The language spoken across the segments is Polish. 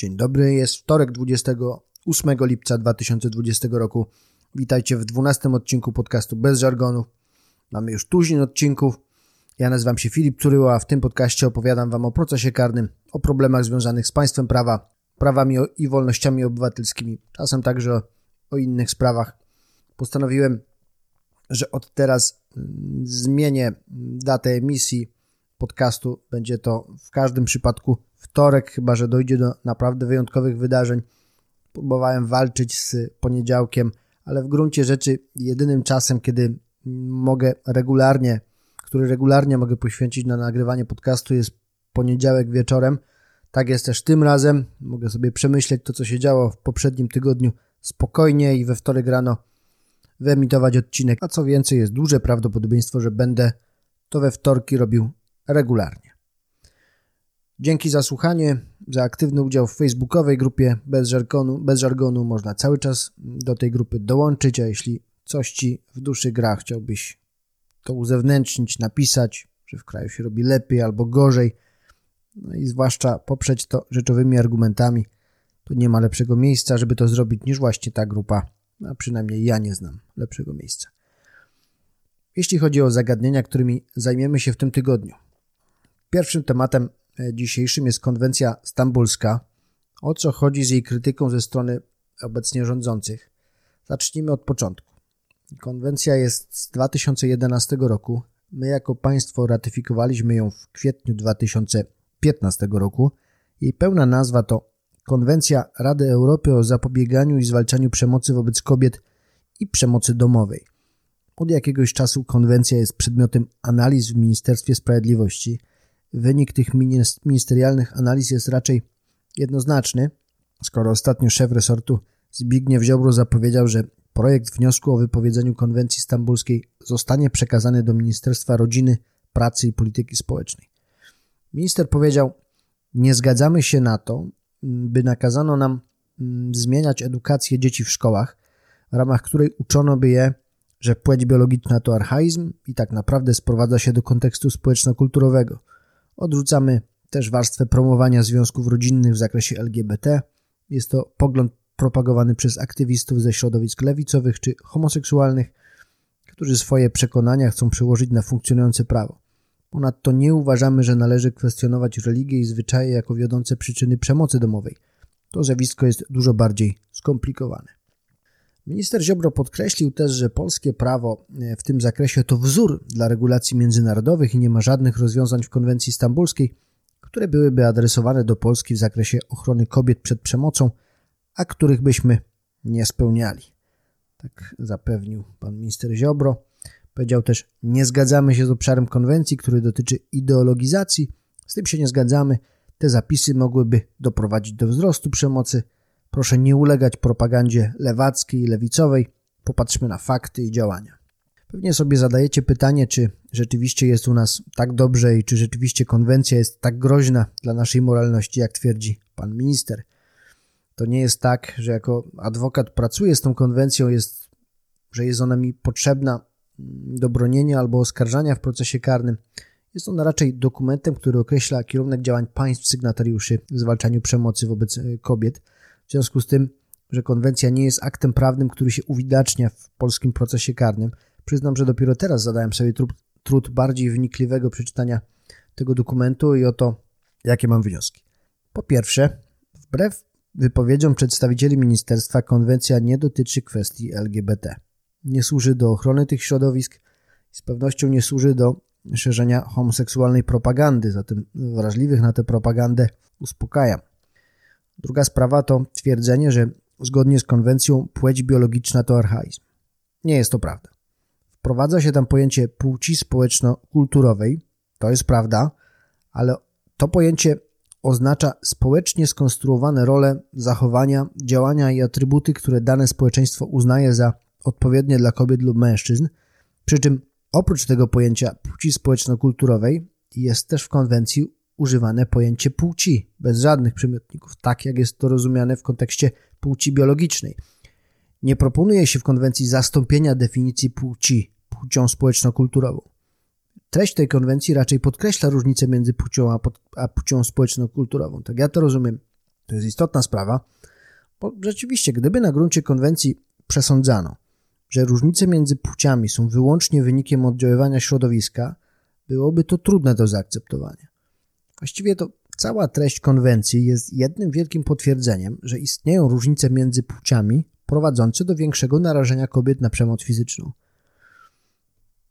Dzień dobry, jest wtorek 28 lipca 2020 roku. Witajcie w 12 odcinku podcastu Bez Żargonu. Mamy już tuzin odcinków. Ja nazywam się Filip Curyła, a w tym podcaście opowiadam Wam o procesie karnym, o problemach związanych z państwem prawa, prawami i wolnościami obywatelskimi, czasem także o innych sprawach. Postanowiłem, że od teraz mm, zmienię datę emisji podcastu. Będzie to w każdym przypadku wtorek, chyba że dojdzie do naprawdę wyjątkowych wydarzeń. Próbowałem walczyć z poniedziałkiem, ale w gruncie rzeczy jedynym czasem, kiedy mogę regularnie, który regularnie mogę poświęcić na nagrywanie podcastu jest poniedziałek wieczorem. Tak jest też tym razem. Mogę sobie przemyśleć to, co się działo w poprzednim tygodniu spokojnie i we wtorek rano wyemitować odcinek. A co więcej, jest duże prawdopodobieństwo, że będę to we wtorki robił regularnie. Dzięki za słuchanie, za aktywny udział w facebookowej grupie bez żargonu, bez żargonu. Można cały czas do tej grupy dołączyć, a jeśli coś Ci w duszy gra, chciałbyś to uzewnętrznić, napisać, że w kraju się robi lepiej albo gorzej, no i zwłaszcza poprzeć to rzeczowymi argumentami, to nie ma lepszego miejsca, żeby to zrobić niż właśnie ta grupa, a przynajmniej ja nie znam lepszego miejsca. Jeśli chodzi o zagadnienia, którymi zajmiemy się w tym tygodniu. Pierwszym tematem dzisiejszym jest konwencja stambulska. O co chodzi z jej krytyką ze strony obecnie rządzących? Zacznijmy od początku. Konwencja jest z 2011 roku. My jako państwo ratyfikowaliśmy ją w kwietniu 2015 roku. Jej pełna nazwa to Konwencja Rady Europy o zapobieganiu i zwalczaniu przemocy wobec kobiet i przemocy domowej. Od jakiegoś czasu konwencja jest przedmiotem analiz w Ministerstwie Sprawiedliwości – Wynik tych ministerialnych analiz jest raczej jednoznaczny, skoro ostatnio szef resortu Zbigniew Ziobro zapowiedział, że projekt wniosku o wypowiedzeniu konwencji stambulskiej zostanie przekazany do Ministerstwa Rodziny, Pracy i Polityki Społecznej. Minister powiedział: Nie zgadzamy się na to, by nakazano nam mm, zmieniać edukację dzieci w szkołach, w ramach której uczono by je, że płeć biologiczna to archaizm i tak naprawdę sprowadza się do kontekstu społeczno-kulturowego – Odrzucamy też warstwę promowania związków rodzinnych w zakresie LGBT. Jest to pogląd propagowany przez aktywistów ze środowisk lewicowych czy homoseksualnych, którzy swoje przekonania chcą przełożyć na funkcjonujące prawo. Ponadto nie uważamy, że należy kwestionować religię i zwyczaje jako wiodące przyczyny przemocy domowej. To zjawisko jest dużo bardziej skomplikowane. Minister Ziobro podkreślił też, że polskie prawo e, w tym zakresie to wzór dla regulacji międzynarodowych i nie ma żadnych rozwiązań w konwencji stambulskiej, które byłyby adresowane do Polski w zakresie ochrony kobiet przed przemocą, a których byśmy nie spełniali. Tak zapewnił pan minister Ziobro. Powiedział też, nie zgadzamy się z obszarem konwencji, który dotyczy ideologizacji. Z tym się nie zgadzamy. Te zapisy mogłyby doprowadzić do wzrostu przemocy, Proszę nie ulegać propagandzie lewackiej i lewicowej. Popatrzmy na fakty i działania. Pewnie sobie zadajecie pytanie, czy rzeczywiście jest u nas tak dobrze i czy rzeczywiście konwencja jest tak groźna dla naszej moralności, jak twierdzi pan minister. To nie jest tak, że jako adwokat pracuję z tą konwencją, jest, że jest ona mi potrzebna do bronienia albo oskarżania w procesie karnym. Jest ona raczej dokumentem, który określa kierunek działań państw sygnatariuszy w zwalczaniu przemocy wobec e, kobiet – w związku z tym, że konwencja nie jest aktem prawnym, który się uwidacznia w polskim procesie karnym, przyznam, że dopiero teraz zadałem sobie trud, trud bardziej wnikliwego przeczytania tego dokumentu i oto jakie mam wnioski. Po pierwsze, wbrew wypowiedziom przedstawicieli ministerstwa, konwencja nie dotyczy kwestii LGBT. Nie służy do ochrony tych środowisk i z pewnością nie służy do szerzenia homoseksualnej propagandy, zatem wrażliwych na tę propagandę uspokajam. Druga sprawa to twierdzenie, że zgodnie z konwencją płeć biologiczna to archaizm. Nie jest to prawda. Wprowadza się tam pojęcie płci społeczno-kulturowej, to jest prawda, ale to pojęcie oznacza społecznie skonstruowane role, zachowania, działania i atrybuty, które dane społeczeństwo uznaje za odpowiednie dla kobiet lub mężczyzn, przy czym oprócz tego pojęcia płci społeczno-kulturowej jest też w konwencji używane pojęcie płci, bez żadnych przymiotników, tak jak jest to rozumiane w kontekście płci biologicznej. Nie proponuje się w konwencji zastąpienia definicji płci płcią społeczno-kulturową. Treść tej konwencji raczej podkreśla różnicę między płcią a, pod, a płcią społeczno-kulturową. Tak ja to rozumiem. To jest istotna sprawa, bo rzeczywiście, gdyby na gruncie konwencji przesądzano, że różnice między płciami są wyłącznie wynikiem oddziaływania środowiska, byłoby to trudne do zaakceptowania. Właściwie to cała treść konwencji jest jednym wielkim potwierdzeniem, że istnieją różnice między płciami prowadzące do większego narażenia kobiet na przemoc fizyczną.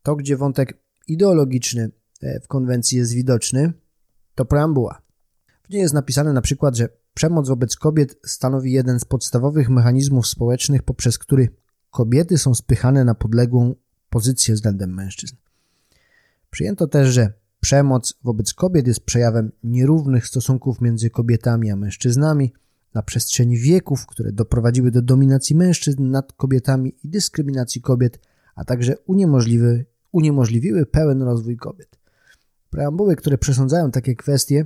To, gdzie wątek ideologiczny e, w konwencji jest widoczny, to preambuła. W niej jest napisane na przykład, że przemoc wobec kobiet stanowi jeden z podstawowych mechanizmów społecznych, poprzez który kobiety są spychane na podległą pozycję względem mężczyzn. Przyjęto też, że przemoc wobec kobiet jest przejawem nierównych stosunków między kobietami a mężczyznami na przestrzeni wieków, które doprowadziły do dominacji mężczyzn nad kobietami i dyskryminacji kobiet, a także uniemożliwy, uniemożliwiły pełen rozwój kobiet. Preambuły, które przesądzają takie kwestie,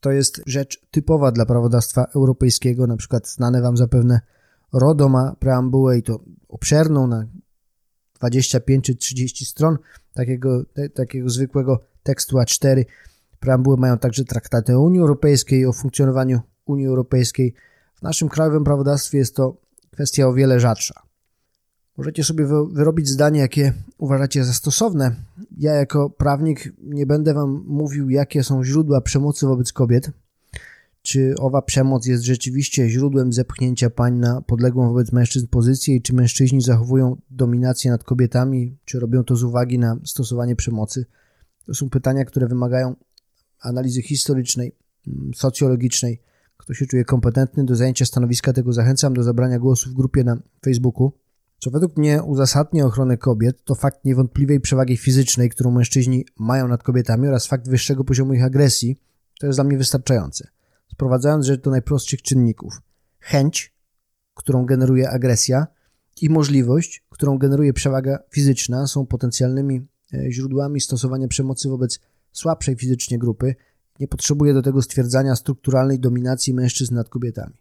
to jest rzecz typowa dla prawodawstwa europejskiego, na przykład znane Wam zapewne RODO ma preambułę i to obszerną na 25 czy 30 stron takiego, te, takiego zwykłego tekstu A4. Preambuły mają także traktaty o Unii Europejskiej, o funkcjonowaniu Unii Europejskiej. W naszym krajowym prawodawstwie jest to kwestia o wiele rzadsza. Możecie sobie wyrobić zdanie, jakie uważacie za stosowne. Ja, jako prawnik, nie będę Wam mówił, jakie są źródła przemocy wobec kobiet. Czy owa przemoc jest rzeczywiście źródłem zepchnięcia pań na podległą wobec mężczyzn pozycję i czy mężczyźni zachowują dominację nad kobietami, czy robią to z uwagi na stosowanie przemocy? To są pytania, które wymagają analizy historycznej, mm, socjologicznej. Kto się czuje kompetentny do zajęcia stanowiska, tego zachęcam do zabrania głosu w grupie na Facebooku. Co według mnie uzasadnia ochronę kobiet, to fakt niewątpliwej przewagi fizycznej, którą mężczyźni mają nad kobietami oraz fakt wyższego poziomu ich agresji. To jest dla mnie wystarczające. Sprowadzając rzecz do najprostszych czynników. Chęć, którą generuje agresja i możliwość, którą generuje przewaga fizyczna są potencjalnymi e, źródłami stosowania przemocy wobec słabszej fizycznie grupy. Nie potrzebuje do tego stwierdzania strukturalnej dominacji mężczyzn nad kobietami.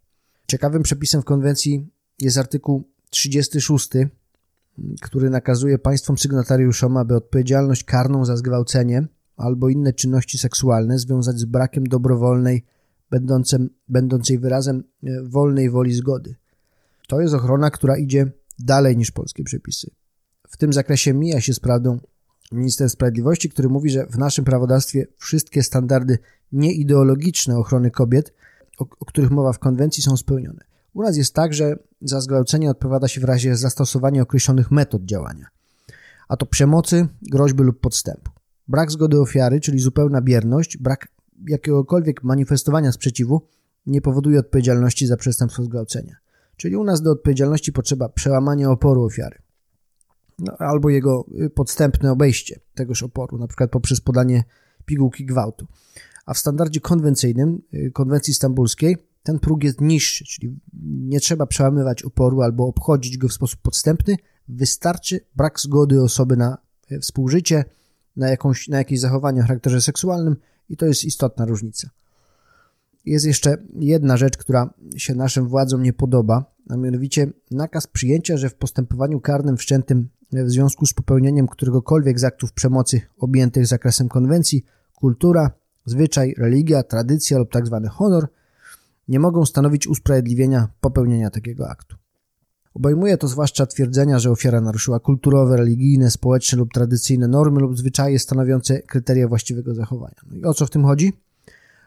Ciekawym przepisem w konwencji jest artykuł 36, który nakazuje państwom sygnatariuszom, aby odpowiedzialność karną za zgwałcenie albo inne czynności seksualne związać z brakiem dobrowolnej, będącym, będącej wyrazem e, wolnej woli zgody. To jest ochrona, która idzie dalej niż polskie przepisy. W tym zakresie mija się z prawdą minister sprawiedliwości, który mówi, że w naszym prawodawstwie wszystkie standardy nieideologiczne ochrony kobiet, o, o których mowa w konwencji, są spełnione. U nas jest tak, że za zgwałcenie odpowiada się w razie zastosowania określonych metod działania, a to przemocy, groźby lub podstępu. Brak zgody ofiary, czyli zupełna bierność, brak jakiegokolwiek manifestowania sprzeciwu nie powoduje odpowiedzialności za przestępstwo zgwałcenia. Czyli u nas do odpowiedzialności potrzeba przełamania oporu ofiary. No, albo jego y, podstępne obejście tegoż oporu, na przykład poprzez podanie pigułki gwałtu. A w standardzie konwencyjnym, y, konwencji stambulskiej, ten próg jest niższy, czyli nie trzeba przełamywać oporu albo obchodzić go w sposób podstępny, wystarczy brak zgody osoby na e, współżycie, na, jakąś, na jakieś zachowanie o charakterze seksualnym i to jest istotna różnica. Jest jeszcze jedna rzecz, która się naszym władzom nie podoba, a mianowicie nakaz przyjęcia, że w postępowaniu karnym wszczętym w związku z popełnieniem któregokolwiek z aktów przemocy objętych zakresem konwencji, kultura, zwyczaj, religia, tradycja lub tzw. Tak honor – nie mogą stanowić usprawiedliwienia popełnienia takiego aktu. Obejmuje to zwłaszcza twierdzenia, że ofiara naruszyła kulturowe, religijne, społeczne lub tradycyjne normy lub zwyczaje stanowiące kryteria właściwego zachowania. No i o co w tym chodzi?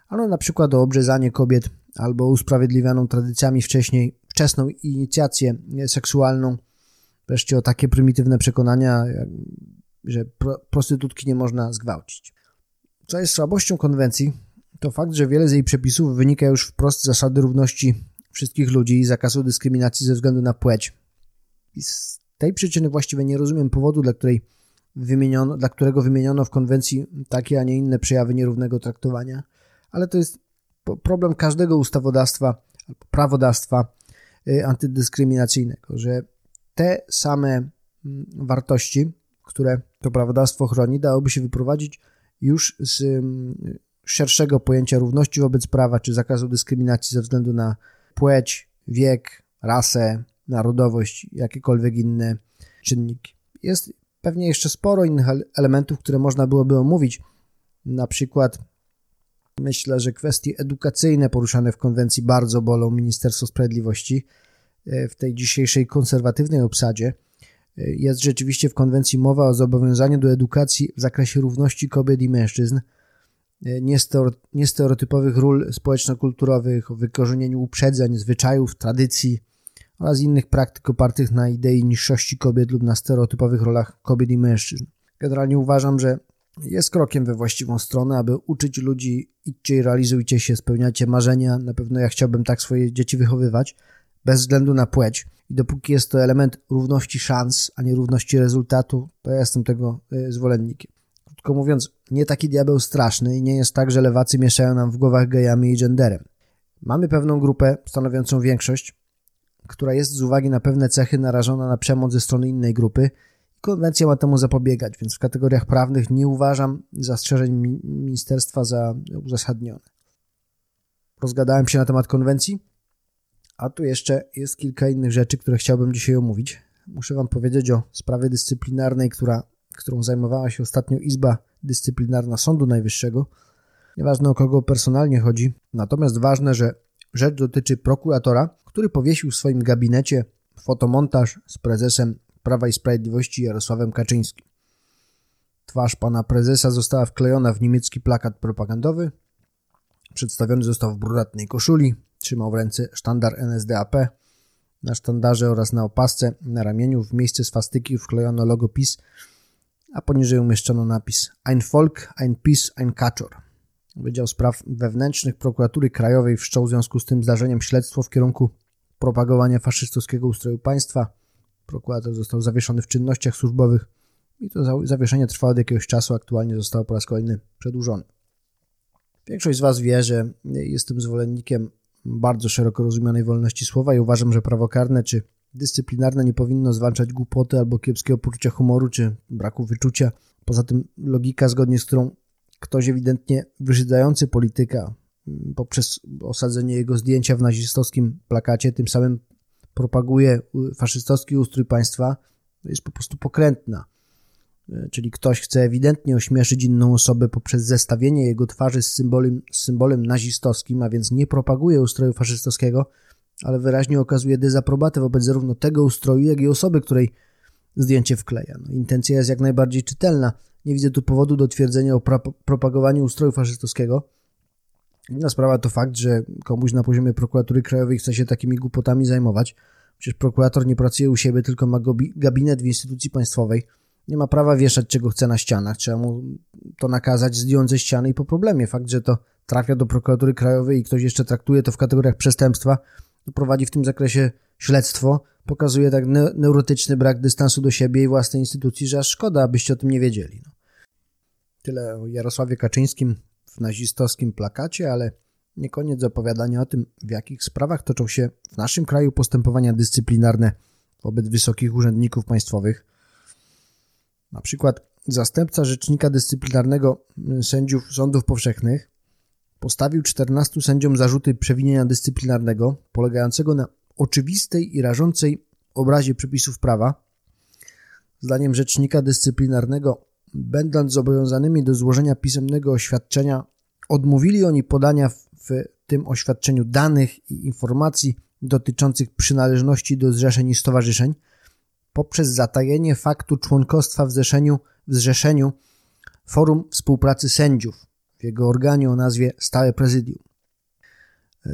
Ano na przykład o obrzezanie kobiet albo usprawiedliwianą tradycjami wcześniej wczesną inicjację seksualną, wreszcie o takie prymitywne przekonania, że prostytutki nie można zgwałcić. Co jest słabością konwencji, to fakt, że wiele z jej przepisów wynika już wprost z zasady równości wszystkich ludzi i zakazu dyskryminacji ze względu na płeć. I z tej przyczyny właściwie nie rozumiem powodu, dla, której wymieniono, dla którego wymieniono w konwencji takie, a nie inne przejawy nierównego traktowania, ale to jest problem każdego ustawodawstwa albo prawodawstwa y, antydyskryminacyjnego, że te same mm, wartości, które to prawodawstwo chroni, dałoby się wyprowadzić już z mm, szerszego pojęcia równości wobec prawa czy zakazu dyskryminacji ze względu na płeć, wiek, rasę, narodowość, jakiekolwiek inne czynniki. Jest pewnie jeszcze sporo innych elementów, które można byłoby omówić, na przykład Myślę, że kwestie edukacyjne poruszane w konwencji bardzo bolą Ministerstwo Sprawiedliwości e, w tej dzisiejszej konserwatywnej obsadzie. E, jest rzeczywiście w konwencji mowa o zobowiązaniu do edukacji w zakresie równości kobiet i mężczyzn, niestereotypowych ról społeczno-kulturowych, o wykorzenieniu uprzedzeń, zwyczajów, tradycji oraz innych praktyk opartych na idei niższości kobiet lub na stereotypowych rolach kobiet i mężczyzn. Generalnie uważam, że jest krokiem we właściwą stronę, aby uczyć ludzi idźcie i realizujcie się, spełniacie marzenia. Na pewno ja chciałbym tak swoje dzieci wychowywać, bez względu na płeć. I dopóki jest to element równości szans, a nie równości rezultatu, to ja jestem tego y, zwolennikiem. Krótko mówiąc, nie taki diabeł straszny i nie jest tak, że lewacy mieszają nam w głowach gejami i genderem. Mamy pewną grupę stanowiącą większość, która jest z uwagi na pewne cechy narażona na przemoc ze strony innej grupy Konwencja ma temu zapobiegać, więc w kategoriach prawnych nie uważam zastrzeżeń ministerstwa za uzasadnione. Rozgadałem się na temat konwencji, a tu jeszcze jest kilka innych rzeczy, które chciałbym dzisiaj omówić. Muszę Wam powiedzieć o sprawie dyscyplinarnej, która, którą zajmowała się ostatnio Izba Dyscyplinarna Sądu Najwyższego. Nieważne o kogo personalnie chodzi, natomiast ważne, że rzecz dotyczy prokuratora, który powiesił w swoim gabinecie fotomontaż z prezesem Prawa i Sprawiedliwości Jarosławem Kaczyńskim. Twarz pana prezesa została wklejona w niemiecki plakat propagandowy. Przedstawiony został w brunatnej koszuli, trzymał w ręce sztandar NSDAP. Na sztandarze oraz na opasce na ramieniu w miejsce swastyki wklejono logo PiS, a poniżej umieszczono napis Ein Volk, ein PiS, ein Kaczor. Wydział Spraw Wewnętrznych Prokuratury Krajowej wszczął w związku z tym zdarzeniem śledztwo w kierunku propagowania faszystowskiego ustroju państwa. Prokurator został zawieszony w czynnościach służbowych i to zawieszenie trwało od jakiegoś czasu, aktualnie zostało po raz kolejny przedłużone. Większość z Was wie, że jestem zwolennikiem bardzo szeroko rozumianej wolności słowa i uważam, że prawo karne czy dyscyplinarne nie powinno zwalczać głupoty albo kiepskiego poczucia humoru czy braku wyczucia. Poza tym logika, zgodnie z którą ktoś ewidentnie wyżydzający polityka poprzez osadzenie jego zdjęcia w nazistowskim plakacie, tym samym propaguje faszystowski ustrój państwa, jest po prostu pokrętna. E, czyli ktoś chce ewidentnie ośmieszyć inną osobę poprzez zestawienie jego twarzy z symbolem, z symbolem nazistowskim, a więc nie propaguje ustroju faszystowskiego, ale wyraźnie okazuje dezaprobatę wobec zarówno tego ustroju, jak i osoby, której zdjęcie wkleja. No, intencja jest jak najbardziej czytelna. Nie widzę tu powodu do twierdzenia o pro propagowaniu ustroju faszystowskiego. Inna sprawa to fakt, że komuś na poziomie prokuratury krajowej chce się takimi głupotami zajmować. Przecież prokurator nie pracuje u siebie, tylko ma gabinet w instytucji państwowej. Nie ma prawa wieszać czego chce na ścianach. Trzeba mu to nakazać, zdjąć ze ściany i po problemie. Fakt, że to trafia do prokuratury krajowej i ktoś jeszcze traktuje to w kategoriach przestępstwa, prowadzi w tym zakresie śledztwo, pokazuje tak neurotyczny brak dystansu do siebie i własnej instytucji, że aż szkoda, abyście o tym nie wiedzieli. No. Tyle o Jarosławie Kaczyńskim w nazistowskim plakacie, ale nie koniec opowiadania o tym, w jakich sprawach toczą się w naszym kraju postępowania dyscyplinarne wobec wysokich urzędników państwowych. Na przykład zastępca rzecznika dyscyplinarnego sędziów sądów powszechnych postawił 14 sędziom zarzuty przewinienia dyscyplinarnego polegającego na oczywistej i rażącej obrazie przepisów prawa. Zdaniem rzecznika dyscyplinarnego będąc zobowiązanymi do złożenia pisemnego oświadczenia, odmówili oni podania w, tym oświadczeniu danych i informacji dotyczących przynależności do zrzeszeń i stowarzyszeń poprzez zatajenie faktu członkostwa w zrzeszeniu, w zrzeszeniu Forum Współpracy Sędziów jego organie o nazwie Stałe Prezydium.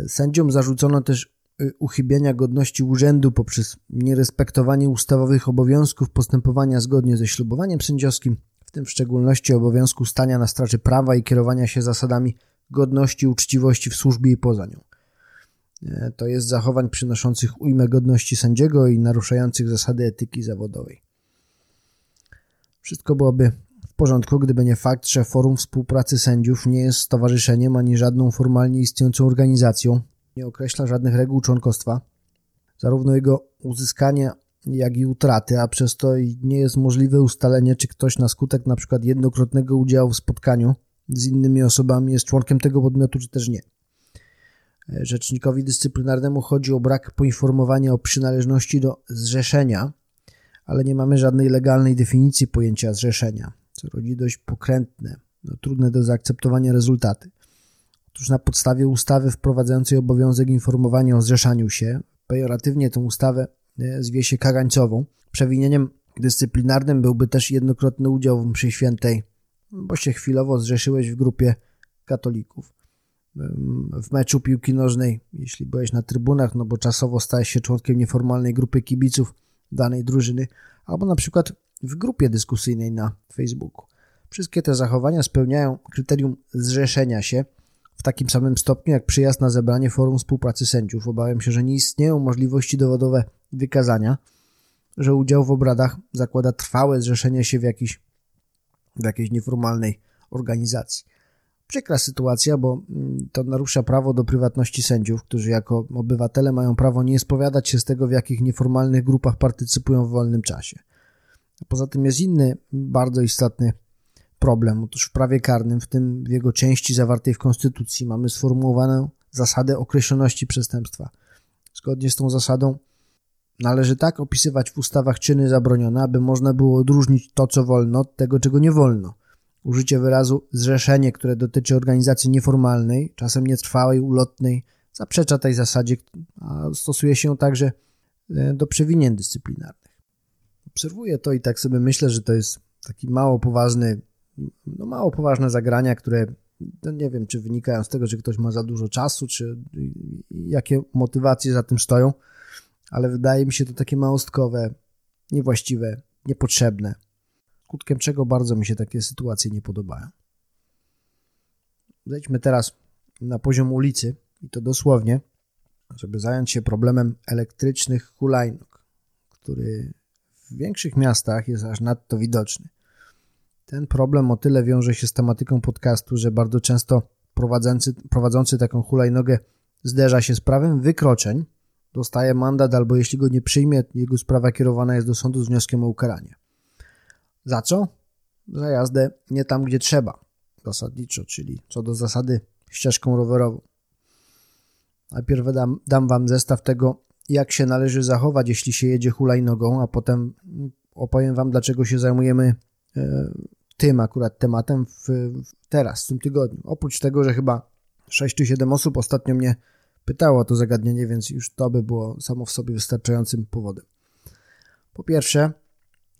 Sędziom zarzucono też y, uchybienia godności urzędu poprzez nierespektowanie ustawowych obowiązków postępowania zgodnie ze ślubowaniem sędziowskim, w tym w szczególności obowiązku stania na straży prawa i kierowania się zasadami godności uczciwości w służbie i poza nią. E, to jest zachowań przynoszących ujmę godności sędziego i naruszających zasady etyki zawodowej. Wszystko byłoby porządku, gdyby nie fakt, że Forum Współpracy Sędziów nie jest stowarzyszeniem ani żadną formalnie istniejącą organizacją, nie określa żadnych reguł członkostwa. Zarówno jego uzyskanie jak i utraty, a przez to nie jest możliwe ustalenie, czy ktoś na skutek przykład jednokrotnego udziału w spotkaniu z innymi osobami jest członkiem tego podmiotu, czy też nie. Rzecznikowi dyscyplinarnemu chodzi o brak poinformowania o przynależności do zrzeszenia, ale nie mamy żadnej legalnej definicji pojęcia zrzeszenia, co rodzi dość pokrętne, no, trudne do zaakceptowania rezultaty. Otóż na podstawie ustawy wprowadzającej obowiązek informowania o zrzeszaniu się, pejoratywnie tę ustawę e, zwie się kagańcową. Przewinieniem dyscyplinarnym byłby też jednokrotny udział w mszy świętej, bo się chwilowo zrzeszyłeś w grupie katolików. W meczu piłki nożnej, jeśli byłeś na trybunach, no bo czasowo stałeś się członkiem nieformalnej grupy kibiców danej drużyny, albo na przykład w grupie dyskusyjnej na Facebooku. Wszystkie te zachowania spełniają kryterium zrzeszenia się w takim samym stopniu jak przyjazd na zebranie Forum Współpracy Sędziów. Obawiam się, że nie istnieją możliwości dowodowe wykazania, że udział w obradach zakłada trwałe zrzeszenie się w, jakiś, w jakiejś nieformalnej organizacji. Przykra sytuacja, bo mm, to narusza prawo do prywatności sędziów, którzy jako obywatele mają prawo nie spowiadać się z tego, w jakich nieformalnych grupach partycypują w wolnym czasie. Poza tym jest inny, bardzo istotny problem. Otóż w prawie karnym, w tym w jego części zawartej w Konstytucji, mamy sformułowaną zasadę określoności przestępstwa. Zgodnie z tą zasadą należy tak opisywać w ustawach czyny zabronione, aby można było odróżnić to, co wolno, od tego, czego nie wolno. Użycie wyrazu zrzeszenie, które dotyczy organizacji nieformalnej, czasem nietrwałej, ulotnej, zaprzecza tej zasadzie, a stosuje się także e, do przewinień dyscyplinarnych. Obserwuję to i tak sobie myślę, że to jest taki mało poważny, no mało poważne zagrania, które no nie wiem, czy wynikają z tego, że ktoś ma za dużo czasu, czy jakie motywacje za tym stoją, ale wydaje mi się to takie małostkowe, niewłaściwe, niepotrzebne skutkiem czego bardzo mi się takie sytuacje nie podobają. Zejdźmy teraz na poziom ulicy i to dosłownie, żeby zająć się problemem elektrycznych hulajnóg, który w większych miastach jest aż nadto widoczny. Ten problem o tyle wiąże się z tematyką podcastu, że bardzo często prowadzący, prowadzący taką hulajnogę zderza się z prawem wykroczeń, dostaje mandat albo jeśli go nie przyjmie, jego sprawa kierowana jest do sądu z wnioskiem o ukaranie. Za co? Za jazdę nie tam, gdzie trzeba, zasadniczo, czyli co do zasady ścieżką rowerową. Najpierw dam, dam Wam zestaw tego, jak się należy zachować, jeśli się jedzie hulajnogą, a potem opowiem Wam, dlaczego się zajmujemy e, tym akurat tematem w, teraz, w tym tygodniu. Oprócz tego, że chyba 6 czy 7 osób ostatnio mnie pytało o to zagadnienie, więc już to by było samo w sobie wystarczającym powodem. Po pierwsze,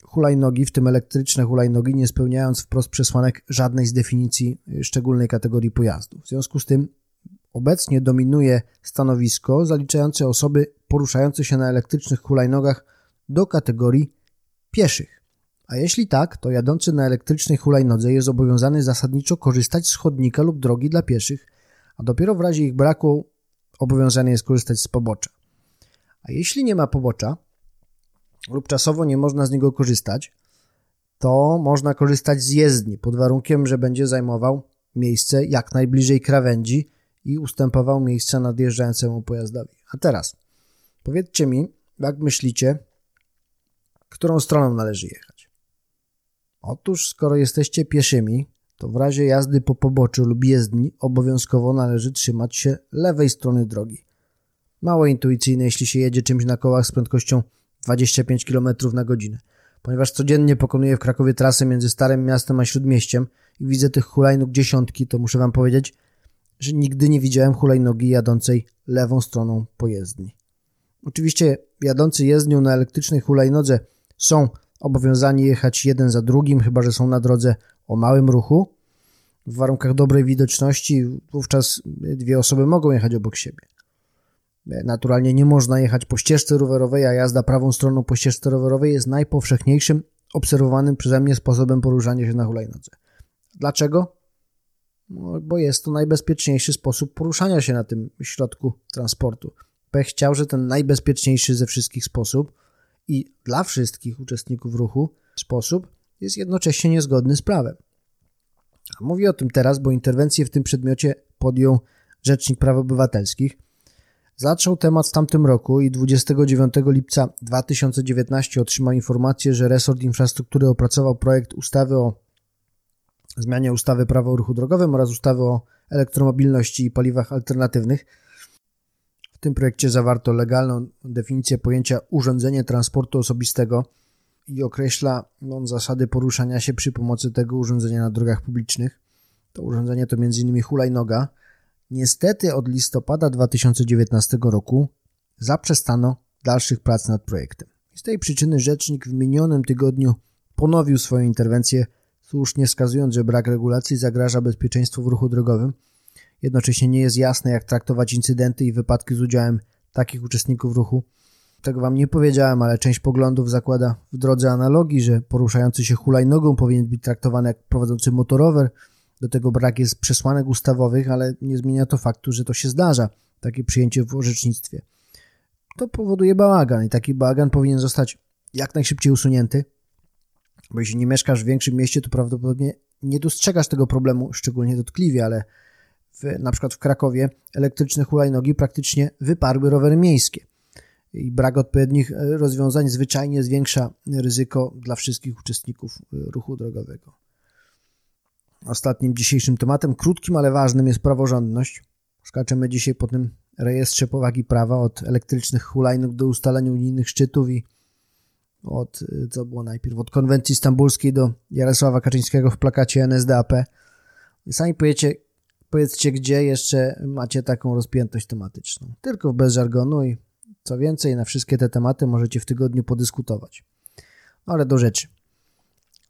hulajnogi, w tym elektryczne hulajnogi, nie spełniając wprost przesłanek żadnej z definicji szczególnej kategorii pojazdów. W związku z tym obecnie dominuje stanowisko zaliczające osoby poruszające się na elektrycznych hulajnogach do kategorii pieszych. A jeśli tak, to jadący na elektrycznej hulajnodze jest zobowiązany zasadniczo korzystać z chodnika lub drogi dla pieszych, a dopiero w razie ich braku obowiązany jest korzystać z pobocza. A jeśli nie ma pobocza, lub czasowo nie można z niego korzystać, to można korzystać z jezdni pod warunkiem, że będzie zajmował miejsce jak najbliżej krawędzi i ustępował miejsca nadjeżdżającemu pojazdowi. A teraz powiedzcie mi, jak myślicie, którą stroną należy jechać? Otóż, skoro jesteście pieszymi, to w razie jazdy po poboczu lub jezdni obowiązkowo należy trzymać się lewej strony drogi. Mało intuicyjne, jeśli się jedzie czymś na kołach z prędkością 25 km na godzinę. Ponieważ codziennie pokonuję w Krakowie trasę między Starym Miastem a Śródmieściem i widzę tych hulajnóg dziesiątki, to muszę wam powiedzieć, że nigdy nie widziałem hulajnogi jadącej lewą stroną pojezdni. Oczywiście jadący jezdnią na elektrycznej hulajnodze są obowiązani jechać jeden za drugim, chyba że są na drodze o małym ruchu. W warunkach dobrej widoczności wówczas dwie osoby mogą jechać obok siebie. Naturalnie nie można jechać po ścieżce rowerowej, a jazda prawą stroną po ścieżce rowerowej jest najpowszechniejszym obserwowanym przeze mnie sposobem poruszania się na hulajnodze. Dlaczego? No, bo jest to najbezpieczniejszy sposób poruszania się na tym środku transportu. Pech chciał, że ten najbezpieczniejszy ze wszystkich sposób i dla wszystkich uczestników ruchu sposób jest jednocześnie niezgodny z prawem. Mówię o tym teraz, bo interwencję w tym przedmiocie podjął Rzecznik Praw Obywatelskich – Zaczął temat w tamtym roku i 29 lipca 2019 otrzymał informację, że resort infrastruktury opracował projekt ustawy o zmianie ustawy Prawo o ruchu drogowym oraz ustawy o elektromobilności i paliwach alternatywnych. W tym projekcie zawarto legalną definicję pojęcia urządzenie transportu osobistego i określa on zasady poruszania się przy pomocy tego urządzenia na drogach publicznych. To urządzenie to m.in. hulajnoga, Niestety od listopada 2019 roku zaprzestano dalszych prac nad projektem. Z tej przyczyny rzecznik w minionym tygodniu ponowił swoją interwencję, słusznie wskazując, że brak regulacji zagraża bezpieczeństwu w ruchu drogowym. Jednocześnie nie jest jasne, jak traktować incydenty i wypadki z udziałem takich uczestników ruchu. Tego wam nie powiedziałem, ale część poglądów zakłada w drodze analogii, że poruszający się hulajnogą powinien być traktowany jak prowadzący motorower. Do tego brak jest przesłanek ustawowych, ale nie zmienia to faktu, że to się zdarza, takie przyjęcie w orzecznictwie. To powoduje bałagan i taki bałagan powinien zostać jak najszybciej usunięty, bo jeśli nie mieszkasz w większym mieście, to prawdopodobnie nie dostrzegasz tego problemu szczególnie dotkliwie, ale w, na przykład w Krakowie elektryczne hulajnogi praktycznie wyparły rowery miejskie i brak odpowiednich e, rozwiązań zwyczajnie zwiększa ryzyko dla wszystkich uczestników e, ruchu drogowego. Ostatnim dzisiejszym tematem, krótkim, ale ważnym, jest praworządność. Skaczemy dzisiaj po tym rejestrze powagi prawa od elektrycznych hulajnóg do ustalenia unijnych szczytów i od, co było najpierw, od konwencji stambulskiej do Jarosława Kaczyńskiego w plakacie NSDAP. Sami powiecie, powiedzcie, gdzie jeszcze macie taką rozpiętość tematyczną. Tylko bez żargonu i co więcej, na wszystkie te tematy możecie w tygodniu podyskutować. No ale do rzeczy.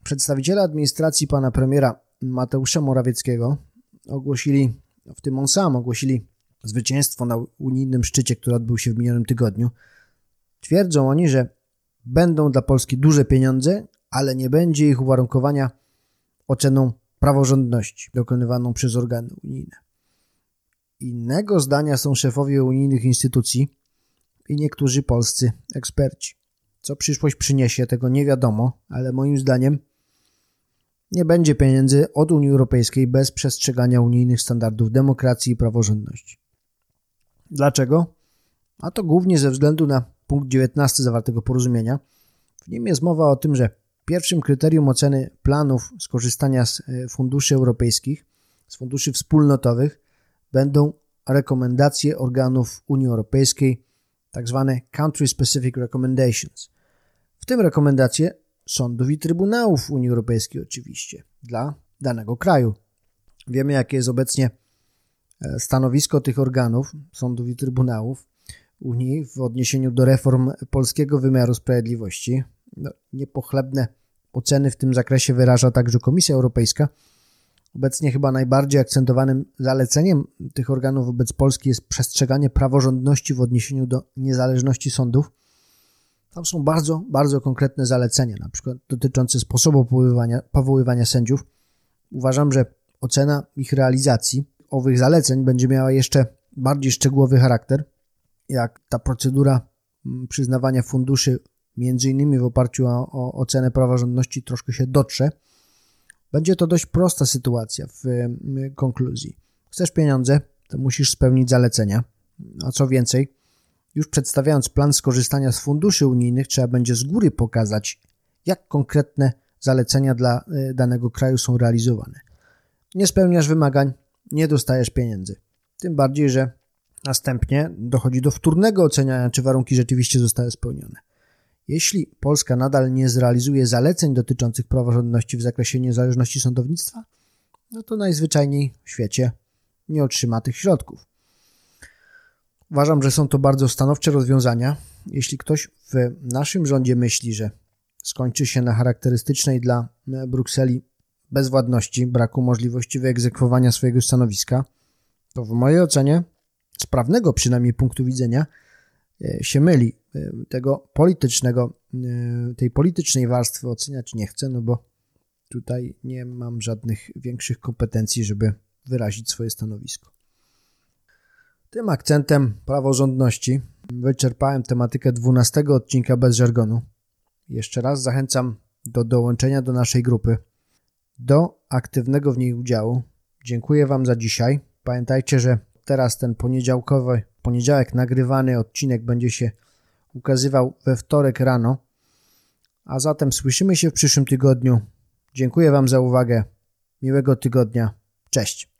Przedstawiciele administracji pana premiera Mateusza Morawieckiego ogłosili, w tym on sam ogłosili zwycięstwo na unijnym szczycie, który odbył się w minionym tygodniu. Twierdzą oni, że będą dla Polski duże pieniądze, ale nie będzie ich uwarunkowania oceną praworządności dokonywaną przez organy unijne. Innego zdania są szefowie unijnych instytucji, i niektórzy polscy eksperci. Co przyszłość przyniesie, tego nie wiadomo, ale moim zdaniem nie będzie pieniędzy od Unii Europejskiej bez przestrzegania unijnych standardów demokracji i praworządności. Dlaczego? A to głównie ze względu na punkt 19 zawartego porozumienia. W nim jest mowa o tym, że pierwszym kryterium oceny planów skorzystania z e, funduszy europejskich, z funduszy wspólnotowych, będą rekomendacje organów Unii Europejskiej tak zwane Country Specific Recommendations. W tym rekomendacje sądów i trybunałów Unii Europejskiej oczywiście dla danego kraju. Wiemy, jakie jest obecnie e, stanowisko tych organów, sądów i trybunałów Unii w odniesieniu do reform polskiego wymiaru sprawiedliwości. No, niepochlebne oceny w tym zakresie wyraża także Komisja Europejska, Obecnie chyba najbardziej akcentowanym zaleceniem tych organów wobec Polski jest przestrzeganie praworządności w odniesieniu do niezależności sądów. Tam są bardzo, bardzo konkretne zalecenia, na przykład dotyczące sposobu powoływania, powoływania sędziów. Uważam, że ocena ich realizacji, owych zaleceń będzie miała jeszcze bardziej szczegółowy charakter, jak ta procedura mm, przyznawania funduszy, między innymi w oparciu o, o ocenę praworządności, troszkę się dotrze będzie to dość prosta sytuacja w konkluzji. Chcesz pieniądze, to musisz spełnić zalecenia. A co więcej, już przedstawiając plan skorzystania z funduszy unijnych, trzeba będzie z góry pokazać, jak konkretne zalecenia dla e, danego kraju są realizowane. Nie spełniasz wymagań, nie dostajesz pieniędzy. Tym bardziej, że następnie dochodzi do wtórnego oceniania, czy warunki rzeczywiście zostały spełnione. Jeśli Polska nadal nie zrealizuje zaleceń dotyczących praworządności w zakresie niezależności sądownictwa, no to najzwyczajniej w świecie nie otrzyma tych środków. Uważam, że są to bardzo stanowcze rozwiązania. Jeśli ktoś w naszym rządzie myśli, że skończy się na charakterystycznej dla Brukseli bezwładności, braku możliwości wyegzekwowania swojego stanowiska, to w mojej ocenie, z prawnego przynajmniej punktu widzenia, E, się myli. E, tego politycznego, e, tej politycznej warstwy oceniać nie chcę, no bo tutaj nie mam żadnych większych kompetencji, żeby wyrazić swoje stanowisko. Tym akcentem praworządności wyczerpałem tematykę 12 odcinka bez żargonu. Jeszcze raz zachęcam do dołączenia do naszej grupy, do aktywnego w niej udziału. Dziękuję Wam za dzisiaj. Pamiętajcie, że teraz ten poniedziałkowy poniedziałek nagrywany odcinek będzie się ukazywał we wtorek rano. A zatem słyszymy się w przyszłym tygodniu. Dziękuję Wam za uwagę. Miłego tygodnia. Cześć.